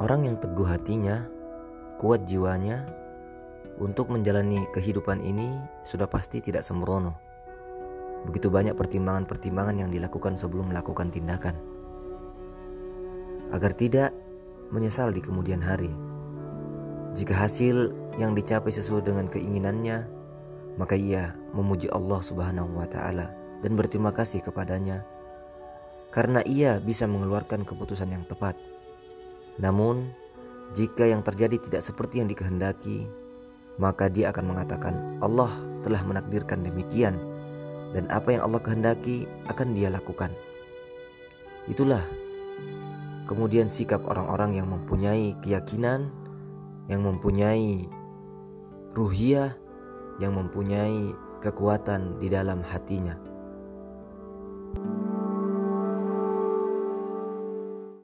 Orang yang teguh hatinya, kuat jiwanya, untuk menjalani kehidupan ini sudah pasti tidak sembrono. Begitu banyak pertimbangan-pertimbangan yang dilakukan sebelum melakukan tindakan. Agar tidak menyesal di kemudian hari. Jika hasil yang dicapai sesuai dengan keinginannya, maka ia memuji Allah Subhanahu wa taala dan berterima kasih kepadanya karena ia bisa mengeluarkan keputusan yang tepat. Namun, jika yang terjadi tidak seperti yang dikehendaki, maka dia akan mengatakan, "Allah telah menakdirkan demikian, dan apa yang Allah kehendaki akan dia lakukan." Itulah kemudian sikap orang-orang yang mempunyai keyakinan, yang mempunyai ruhiyah, yang mempunyai kekuatan di dalam hatinya.